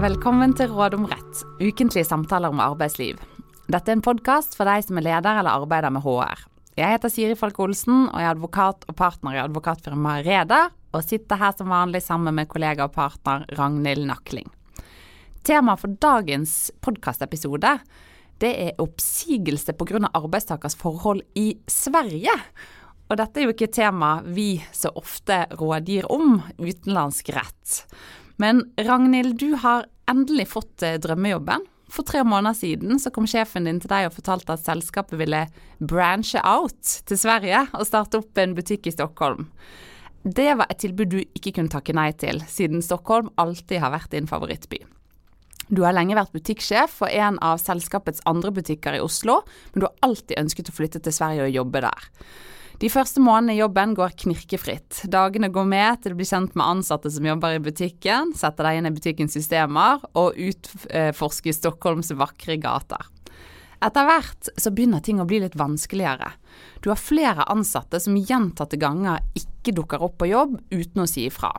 Velkommen til Råd om rett, ukentlige samtaler om arbeidsliv. Dette er en podkast for deg som er leder eller arbeider med HR. Jeg heter Siri Falk Olsen og er advokat og partner i advokatfirmaet Reda, og sitter her som vanlig sammen med kollega og partner Ragnhild Nakling. Temaet for dagens podkastepisode er oppsigelse pga. arbeidstakers forhold i Sverige. Og dette er jo ikke et tema vi så ofte rådgir om, utenlandsk rett. Men Ragnhild, du har endelig fått eh, drømmejobben. For tre måneder siden så kom sjefen din til deg og fortalte at selskapet ville branche out til Sverige og starte opp en butikk i Stockholm. Det var et tilbud du ikke kunne takke nei til, siden Stockholm alltid har vært din favorittby. Du har lenge vært butikksjef for en av selskapets andre butikker i Oslo, men du har alltid ønsket å flytte til Sverige og jobbe der. De første månedene i jobben går knirkefritt. Dagene går med til du blir kjent med ansatte som jobber i butikken, setter deg inn i butikkens systemer og utforsker Stockholms vakre gater. Etter hvert så begynner ting å bli litt vanskeligere. Du har flere ansatte som gjentatte ganger ikke dukker opp på jobb uten å si ifra.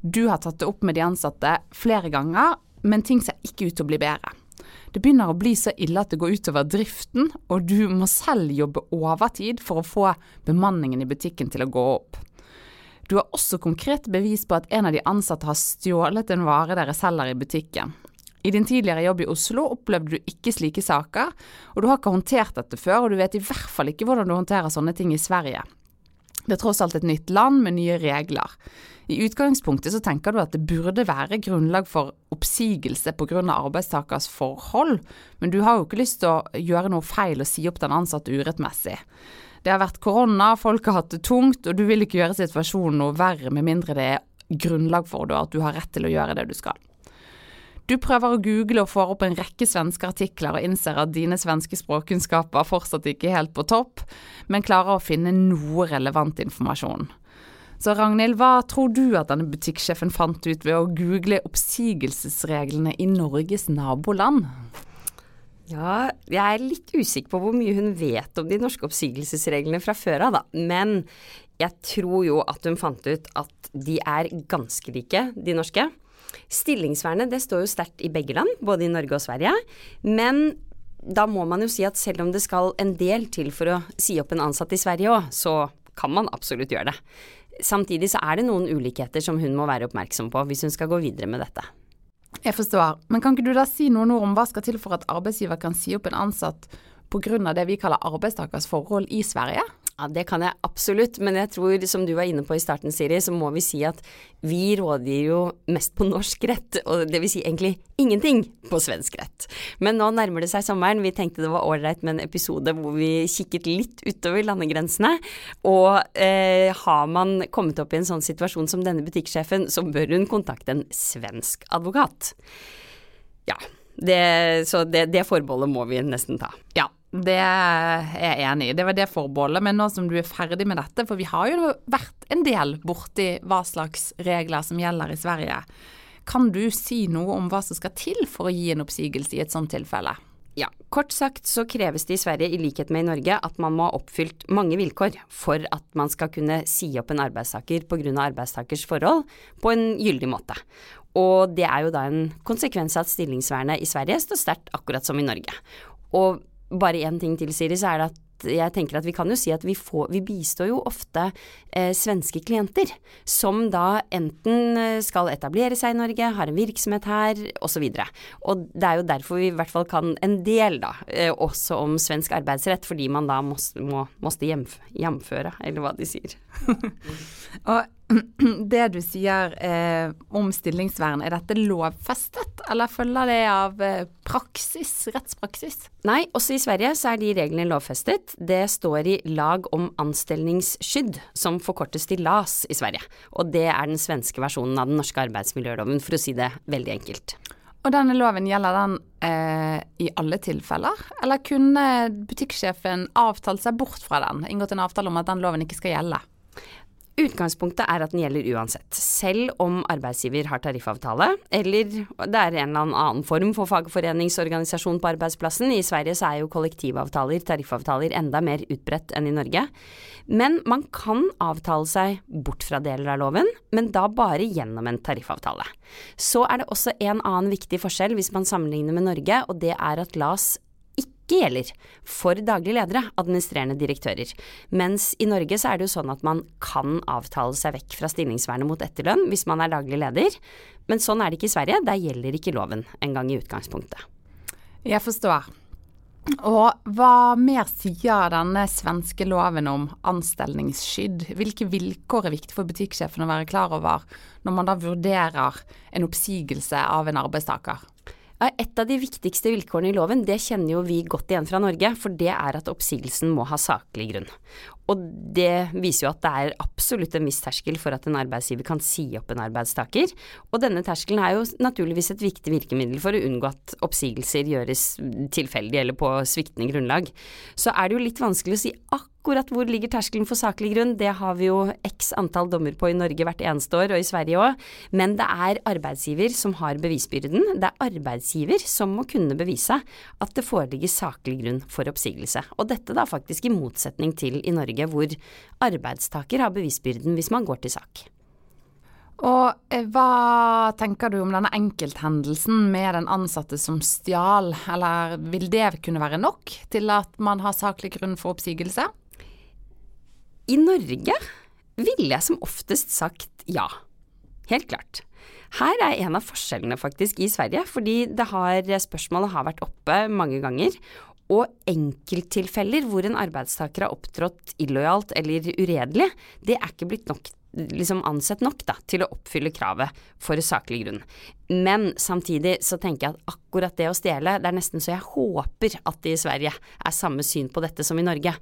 Du har tatt det opp med de ansatte flere ganger, men ting ser ikke ut til å bli bedre. Det begynner å bli så ille at det går utover driften, og du må selv jobbe overtid for å få bemanningen i butikken til å gå opp. Du har også konkret bevis på at en av de ansatte har stjålet en vare dere selger i butikken. I din tidligere jobb i Oslo opplevde du ikke slike saker, og du har ikke håndtert dette før, og du vet i hvert fall ikke hvordan du håndterer sånne ting i Sverige. Det er tross alt et nytt land med nye regler. I utgangspunktet så tenker du at det burde være grunnlag for oppsigelse pga. arbeidstakers forhold, men du har jo ikke lyst til å gjøre noe feil og si opp den ansatte urettmessig. Det har vært korona, folk har hatt det tungt, og du vil ikke gjøre situasjonen noe verre med mindre det er grunnlag for det, og at du har rett til å gjøre det du skal. Du prøver å google og får opp en rekke svenske artikler og innser at dine svenske språkkunnskaper fortsatt ikke er helt på topp, men klarer å finne noe relevant informasjon. Så Ragnhild, hva tror du at denne butikksjefen fant ut ved å google oppsigelsesreglene i Norges naboland? Ja, jeg er litt usikker på hvor mye hun vet om de norske oppsigelsesreglene fra før av, da. Men jeg tror jo at hun fant ut at de er ganske like, de norske. Stillingsvernet det står jo sterkt i begge land, både i Norge og Sverige. Men da må man jo si at selv om det skal en del til for å si opp en ansatt i Sverige òg, så kan man absolutt gjøre det. Samtidig så er det noen ulikheter som hun må være oppmerksom på hvis hun skal gå videre med dette. Jeg forstår, men kan ikke du da si noen ord om hva skal til for at arbeidsgiver kan si opp en ansatt pga. det vi kaller arbeidstakers forhold i Sverige? Ja, Det kan jeg absolutt, men jeg tror som du var inne på i starten, Siri, så må vi si at vi rådgir jo mest på norsk rett, og det vil si egentlig ingenting på svensk rett. Men nå nærmer det seg sommeren, vi tenkte det var ålreit med en episode hvor vi kikket litt utover landegrensene. Og eh, har man kommet opp i en sånn situasjon som denne butikksjefen, så bør hun kontakte en svensk advokat. Ja, det, så det, det forbeholdet må vi nesten ta. Ja, det er jeg enig i. Det var det forbeholdet. Men nå som du er ferdig med dette, for vi har jo vært en del borti hva slags regler som gjelder i Sverige. Kan du si noe om hva som skal til for å gi en oppsigelse i et sånt tilfelle? Ja, kort sagt så kreves det i Sverige, i likhet med i Norge, at man må ha oppfylt mange vilkår for at man skal kunne si opp en arbeidstaker pga. arbeidstakers forhold på en gyldig måte. Og det er jo da en konsekvens av at stillingsvernet i Sverige står sterkt akkurat som i Norge. Og bare én ting til, Siri, så er det at jeg tenker at vi kan jo si at vi, får, vi bistår jo ofte eh, svenske klienter som da enten eh, skal etablere seg i Norge, har en virksomhet her osv. Og, så og det er jo derfor vi i hvert fall kan en del da, eh, også om svensk arbeidsrett, fordi man da måste, må, måste jamføre, eller hva de sier. og det du sier eh, om stillingsvern, er dette lovfestet, eller følger det av eh, praksis, rettspraksis? Nei, også i Sverige så er de reglene lovfestet. Det står i lag om anstillingsskydd, som forkortes til LAS i Sverige. Og det er den svenske versjonen av den norske arbeidsmiljøloven, for å si det veldig enkelt. Og denne loven, gjelder den eh, i alle tilfeller, eller kunne butikksjefen avtalt seg bort fra den, inngått en avtale om at den loven ikke skal gjelde? Utgangspunktet er at den gjelder uansett, selv om arbeidsgiver har tariffavtale, eller det er en eller annen form for fagforeningsorganisasjon på arbeidsplassen. I Sverige så er jo kollektivavtaler, tariffavtaler, enda mer utbredt enn i Norge. Men man kan avtale seg bort fra deler av loven, men da bare gjennom en tariffavtale. Så er det også en annen viktig forskjell hvis man sammenligner med Norge, og det er at LAS ikke gjelder for daglige ledere, administrerende direktører. Mens i Norge så er det jo sånn at man kan avtale seg vekk fra stillingsvernet mot etterlønn hvis man er daglig leder. Men sånn er det ikke i Sverige. Der gjelder ikke loven engang i utgangspunktet. Jeg forstår. Og hva mer sier denne svenske loven om anstellingsskydd? Hvilke vilkår er viktig for butikksjefen å være klar over når man da vurderer en oppsigelse av en arbeidstaker? Et av de viktigste vilkårene i loven, det kjenner jo vi godt igjen fra Norge, for det er at oppsigelsen må ha saklig grunn. Og det viser jo at det er absolutt en viss terskel for at en arbeidsgiver kan si opp en arbeidstaker. Og denne terskelen er jo naturligvis et viktig virkemiddel for å unngå at oppsigelser gjøres tilfeldig eller på sviktende grunnlag. Så er det jo litt vanskelig å si akkurat Akkurat hvor ligger terskelen for saklig grunn, det har vi jo x antall dommer på i Norge hvert eneste år, og i Sverige òg. Men det er arbeidsgiver som har bevisbyrden. Det er arbeidsgiver som må kunne bevise at det foreligger saklig grunn for oppsigelse. Og dette da faktisk i motsetning til i Norge, hvor arbeidstaker har bevisbyrden hvis man går til sak. Og eh, hva tenker du om denne enkelthendelsen med den ansatte som stjal, eller vil det kunne være nok til at man har saklig grunn for oppsigelse? I Norge ville jeg som oftest sagt ja. Helt klart. Her er en av forskjellene faktisk i Sverige, fordi har, spørsmålet har vært oppe mange ganger. Og enkelttilfeller hvor en arbeidstaker har opptrådt illojalt eller uredelig, det er ikke blitt nok liksom ansett nok da, til å oppfylle kravet for saklig grunn. Men samtidig så tenker jeg at akkurat det å stjele, det er nesten så jeg håper at det i Sverige er samme syn på dette som i Norge.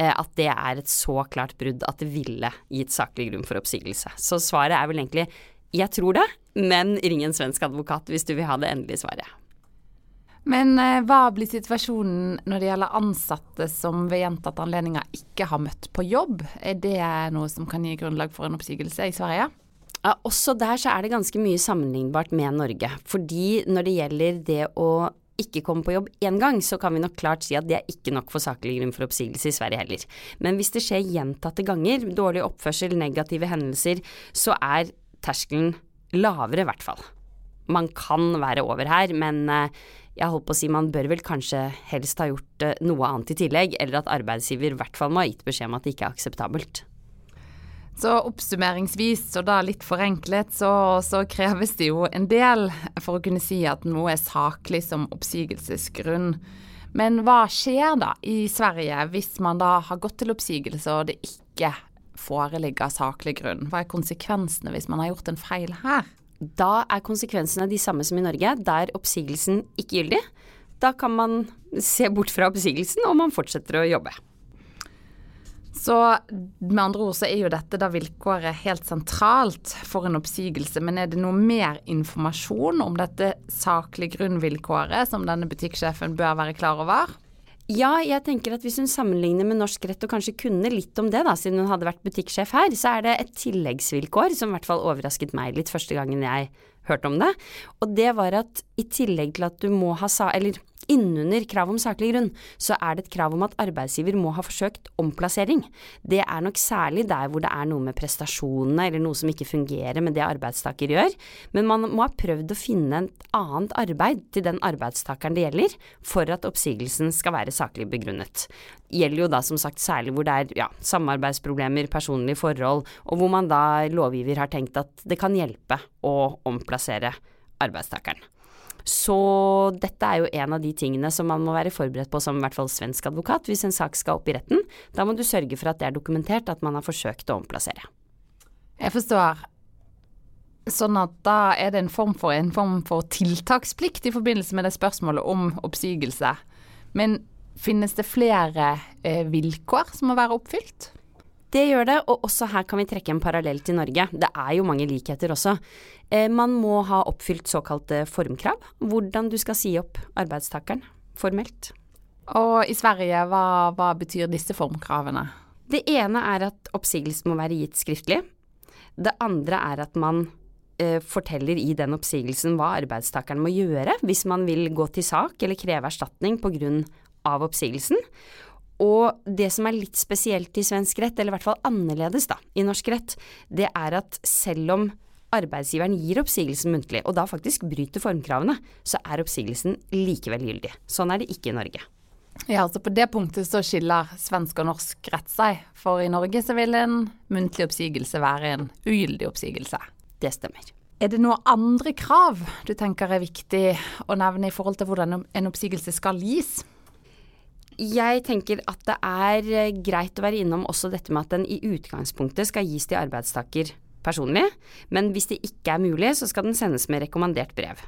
Eh, at det er et så klart brudd at det ville gitt saklig grunn for oppsigelse. Så svaret er vel egentlig jeg tror det, men ring en svensk advokat hvis du vil ha det endelige svaret. Men eh, hva blir situasjonen når det gjelder ansatte som ved gjentatte anledninger ikke har møtt på jobb? Er det noe som kan gi grunnlag for en oppsigelse i Sverige? Ja, også der så er det ganske mye sammenlignbart med Norge. Fordi når det gjelder det å ikke komme på jobb én gang, så kan vi nok klart si at det er ikke nok for saklig grunn for oppsigelse i Sverige heller. Men hvis det skjer gjentatte ganger, dårlig oppførsel, negative hendelser, så er terskelen lavere i hvert fall. Man kan være over her, men eh, jeg holdt på å si man bør vel kanskje helst ha gjort eh, noe annet i tillegg, eller at arbeidsgiver i hvert fall må ha gitt beskjed om at det ikke er akseptabelt. Så oppsummeringsvis, og da litt forenklet, så, så, kreves det jo en del for å kunne si at noe er saklig som oppsigelsesgrunn. Men hva skjer da i Sverige hvis man da har gått til oppsigelse og det ikke foreligger saklig grunn? Hva er konsekvensene hvis man har gjort en feil her? Da er konsekvensene de samme som i Norge, der oppsigelsen ikke gyldig. Da kan man se bort fra oppsigelsen, og man fortsetter å jobbe. Så med andre ord så er jo dette da vilkåret helt sentralt for en oppsigelse. Men er det noe mer informasjon om dette saklig grunnvilkåret som denne butikksjefen bør være klar over? Ja, jeg tenker at hvis hun sammenligner med norsk rett og kanskje kunne litt om det, da, siden hun hadde vært butikksjef her, så er det et tilleggsvilkår som i hvert fall overrasket meg litt første gangen jeg hørte om det. Og det var at i tillegg til at du må ha sa... Eller Innunder krav om saklig grunn, så er det et krav om at arbeidsgiver må ha forsøkt omplassering. Det er nok særlig der hvor det er noe med prestasjonene eller noe som ikke fungerer med det arbeidstaker gjør, men man må ha prøvd å finne et annet arbeid til den arbeidstakeren det gjelder, for at oppsigelsen skal være saklig begrunnet. Gjelder jo da som sagt særlig hvor det er ja, samarbeidsproblemer, personlige forhold, og hvor man da lovgiver har tenkt at det kan hjelpe å omplassere arbeidstakeren. Så dette er jo en av de tingene som man må være forberedt på som i hvert fall svensk advokat hvis en sak skal opp i retten. Da må du sørge for at det er dokumentert at man har forsøkt å omplassere. Jeg forstår. Sånn at da er det en form for, en form for tiltaksplikt i forbindelse med det spørsmålet om oppsigelse. Men finnes det flere eh, vilkår som må være oppfylt? Det gjør det, og også her kan vi trekke en parallell til Norge. Det er jo mange likheter også. Eh, man må ha oppfylt såkalte formkrav, hvordan du skal si opp arbeidstakeren formelt. Og i Sverige, hva, hva betyr disse formkravene? Det ene er at oppsigelsen må være gitt skriftlig. Det andre er at man eh, forteller i den oppsigelsen hva arbeidstakeren må gjøre hvis man vil gå til sak eller kreve erstatning pga. oppsigelsen. Og det som er litt spesielt i svensk rett, eller i hvert fall annerledes da, i norsk rett, det er at selv om arbeidsgiveren gir oppsigelsen muntlig, og da faktisk bryter formkravene, så er oppsigelsen likevel gyldig. Sånn er det ikke i Norge. Ja, altså På det punktet så skiller svensk og norsk rett seg. For i Norge så vil en muntlig oppsigelse være en ugyldig oppsigelse. Det stemmer. Er det noen andre krav du tenker er viktig å nevne i forhold til hvordan en oppsigelse skal gis? Jeg tenker at det er eh, greit å være innom også dette med at den i utgangspunktet skal gis til arbeidstaker personlig, men hvis det ikke er mulig, så skal den sendes med rekommandert brev.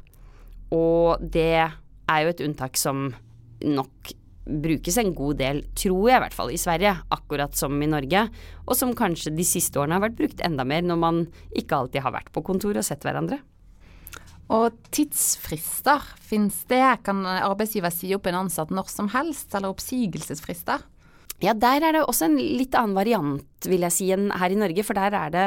Og det er jo et unntak som nok brukes en god del, tror jeg i hvert fall, i Sverige, akkurat som i Norge, og som kanskje de siste årene har vært brukt enda mer når man ikke alltid har vært på kontor og sett hverandre. Og tidsfrister, finnes det? Kan arbeidsgiver si opp en ansatt når som helst, eller oppsigelsesfrister? Ja, der er det også en litt annen variant, vil jeg si, enn her i Norge. For der er det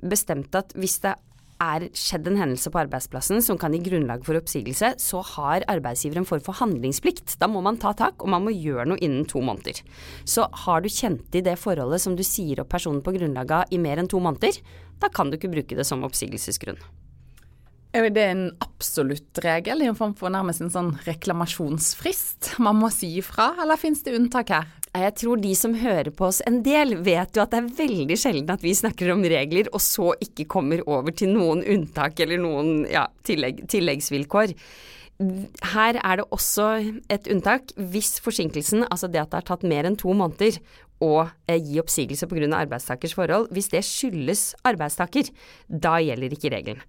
bestemt at hvis det er skjedd en hendelse på arbeidsplassen som kan gi grunnlag for oppsigelse, så har arbeidsgiver en form for handlingsplikt. Da må man ta tak, og man må gjøre noe innen to måneder. Så har du kjent i det forholdet som du sier opp personen på grunnlag av i mer enn to måneder, da kan du ikke bruke det som oppsigelsesgrunn. Er det en absolutt regel, i en form for nærmest en sånn reklamasjonsfrist man må si ifra, eller finnes det unntak her? Jeg tror de som hører på oss en del, vet jo at det er veldig sjelden at vi snakker om regler, og så ikke kommer over til noen unntak eller noen ja, tillegg, tilleggsvilkår. Her er det også et unntak hvis forsinkelsen, altså det at det har tatt mer enn to måneder å eh, gi oppsigelse pga. arbeidstakers forhold, hvis det skyldes arbeidstaker, da gjelder ikke regelen.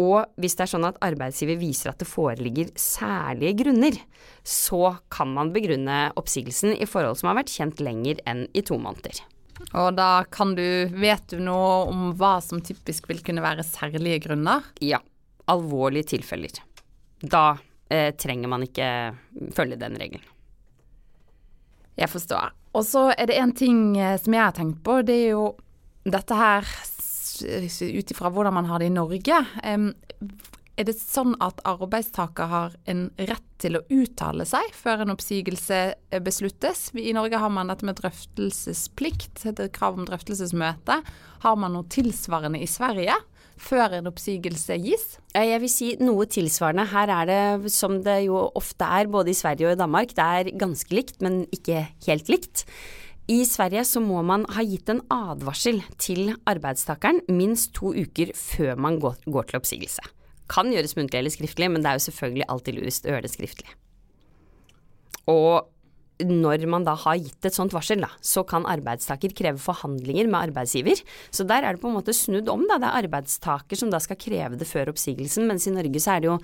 Og hvis det er sånn at arbeidsgiver viser at det foreligger særlige grunner, så kan man begrunne oppsigelsen i forhold som har vært kjent lenger enn i to måneder. Og da kan du Vet du noe om hva som typisk vil kunne være særlige grunner? Ja. Alvorlige tilfeller. Da eh, trenger man ikke følge den regelen. Jeg forstår. Og så er det en ting eh, som jeg har tenkt på. Det er jo dette her ut ifra hvordan man har det i Norge. Er det sånn at arbeidstaker har en rett til å uttale seg før en oppsigelse eh, besluttes? I Norge har man dette med drøftelsesplikt, det krav om drøftelsesmøte. Har man noe tilsvarende i Sverige? før en oppsigelse gis? Jeg vil si noe tilsvarende. Her er det som det jo ofte er både i Sverige og i Danmark. Det er ganske likt, men ikke helt likt. I Sverige så må man ha gitt en advarsel til arbeidstakeren minst to uker før man går, til oppsigelse. Kan gjøres muntlig eller skriftlig, men det er jo selvfølgelig alltid lurest å gjøre det skriftlig. Og når man da har gitt et sånt varsel, da, så kan arbeidstaker kreve forhandlinger med arbeidsgiver. Så der er det på en måte snudd om, da. Det er arbeidstaker som da skal kreve det før oppsigelsen, mens i Norge så er det jo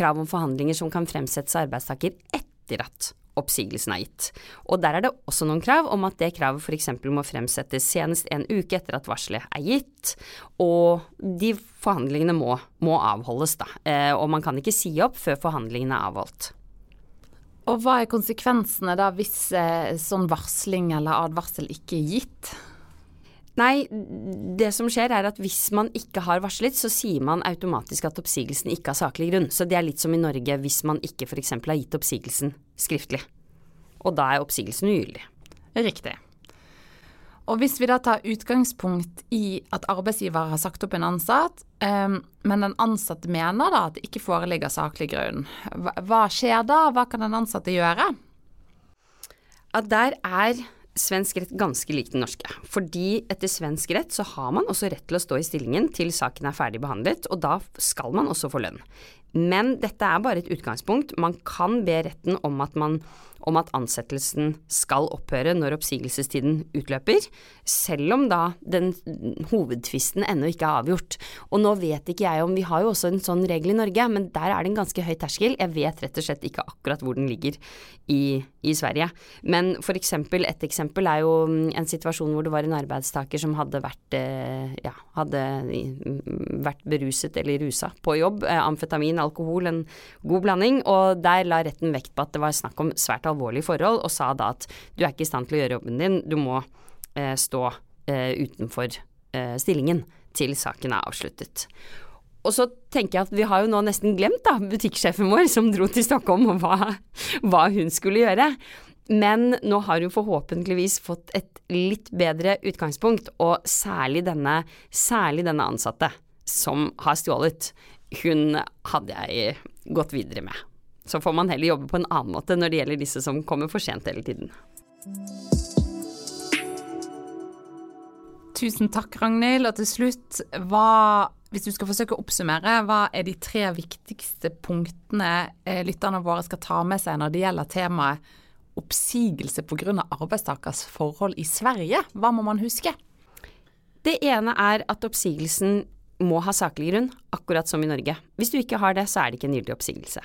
krav om forhandlinger som kan fremsettes av arbeidstaker etter at oppsigelsen er gitt. Og der er det også noen krav om at det kravet f.eks. må fremsettes senest en uke etter at varselet er gitt, og de forhandlingene må, må avholdes, da. Eh, og man kan ikke si opp før forhandlingene er avholdt. Og hva er konsekvensene da hvis eh, sånn varsling eller advarsel ikke er gitt? Nei, det som skjer er at hvis man ikke har varslet, så sier man automatisk at oppsigelsen ikke har saklig grunn. Så det er litt som i Norge hvis man ikke f.eks. har gitt oppsigelsen skriftlig. Og da er oppsigelsen ugyldig. Riktig. Og hvis vi da tar utgangspunkt i at arbeidsgiver har sagt opp en ansatt, um, men den ansatte mener da at det ikke foreligger saklig grunn, hva, hva skjer da? Hva kan den ansatte gjøre? At der er svensk rett ganske lik den norske. Fordi etter svensk rett så har man også rett til å stå i stillingen til saken er ferdig behandlet, og da skal man også få lønn. Men dette er bare et utgangspunkt. Man kan be retten om at man om at ansettelsen skal opphøre når oppsigelsestiden utløper, selv om da den hovedtvisten ennå ikke er avgjort. Og nå vet ikke jeg om Vi har jo også en sånn regel i Norge, men der er det en ganske høy terskel. Jeg vet rett og slett ikke akkurat hvor den ligger i, i Sverige. Men for eksempel, et eksempel er jo en situasjon hvor det var en arbeidstaker som hadde vært, eh, ja, hadde vært beruset eller rusa på jobb. Eh, amfetamin, alkohol, en god blanding. Og der la retten vekt på at det var snakk om svært alvorlige forhold, og sa da at du er ikke i stand til å gjøre jobben din, du må eh, stå eh, utenfor eh, stillingen til saken er avsluttet. Og så tenker jeg at vi har jo nå nesten glemt da, butikksjefen vår som dro til Stockholm og hva, hva hun skulle gjøre. Men nå har hun forhåpentligvis fått et litt bedre utgangspunkt, og særlig denne, særlig denne ansatte som har stjålet, hun hadde jeg gått videre med. Så får man heller jobbe på en annen måte når det gjelder disse som kommer for sent hele tiden. Tusen takk, Ragnhild. Og til slutt, hva, hvis du skal forsøke å oppsummere, hva er de tre viktigste punktene eh, lytterne våre skal ta med seg når det gjelder temaet oppsigelse pga. arbeidstakers forhold i Sverige? Hva må man huske? Det ene er at oppsigelsen må ha saklig grunn, akkurat som i Norge. Hvis du ikke har det, så er det ikke en gyldig oppsigelse.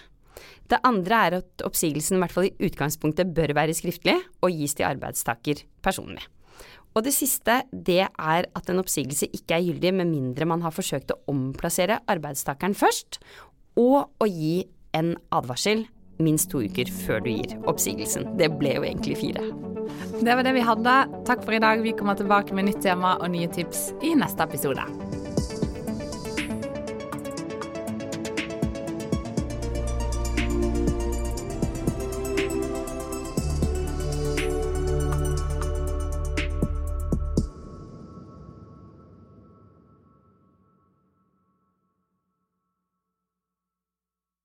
Det andre er at oppsigelsen i hvert fall i utgangspunktet bør være skriftlig og gis til arbeidstaker personlig. Og det siste, det er at en oppsigelse ikke er gyldig med mindre man har forsøkt å omplassere arbeidstakeren først, og å gi en advarsel minst to uker før du gir oppsigelsen. Det ble jo egentlig fire. Det var det vi hadde. Takk for i dag. Vi kommer tilbake med nytt tema og nye tips i neste episode.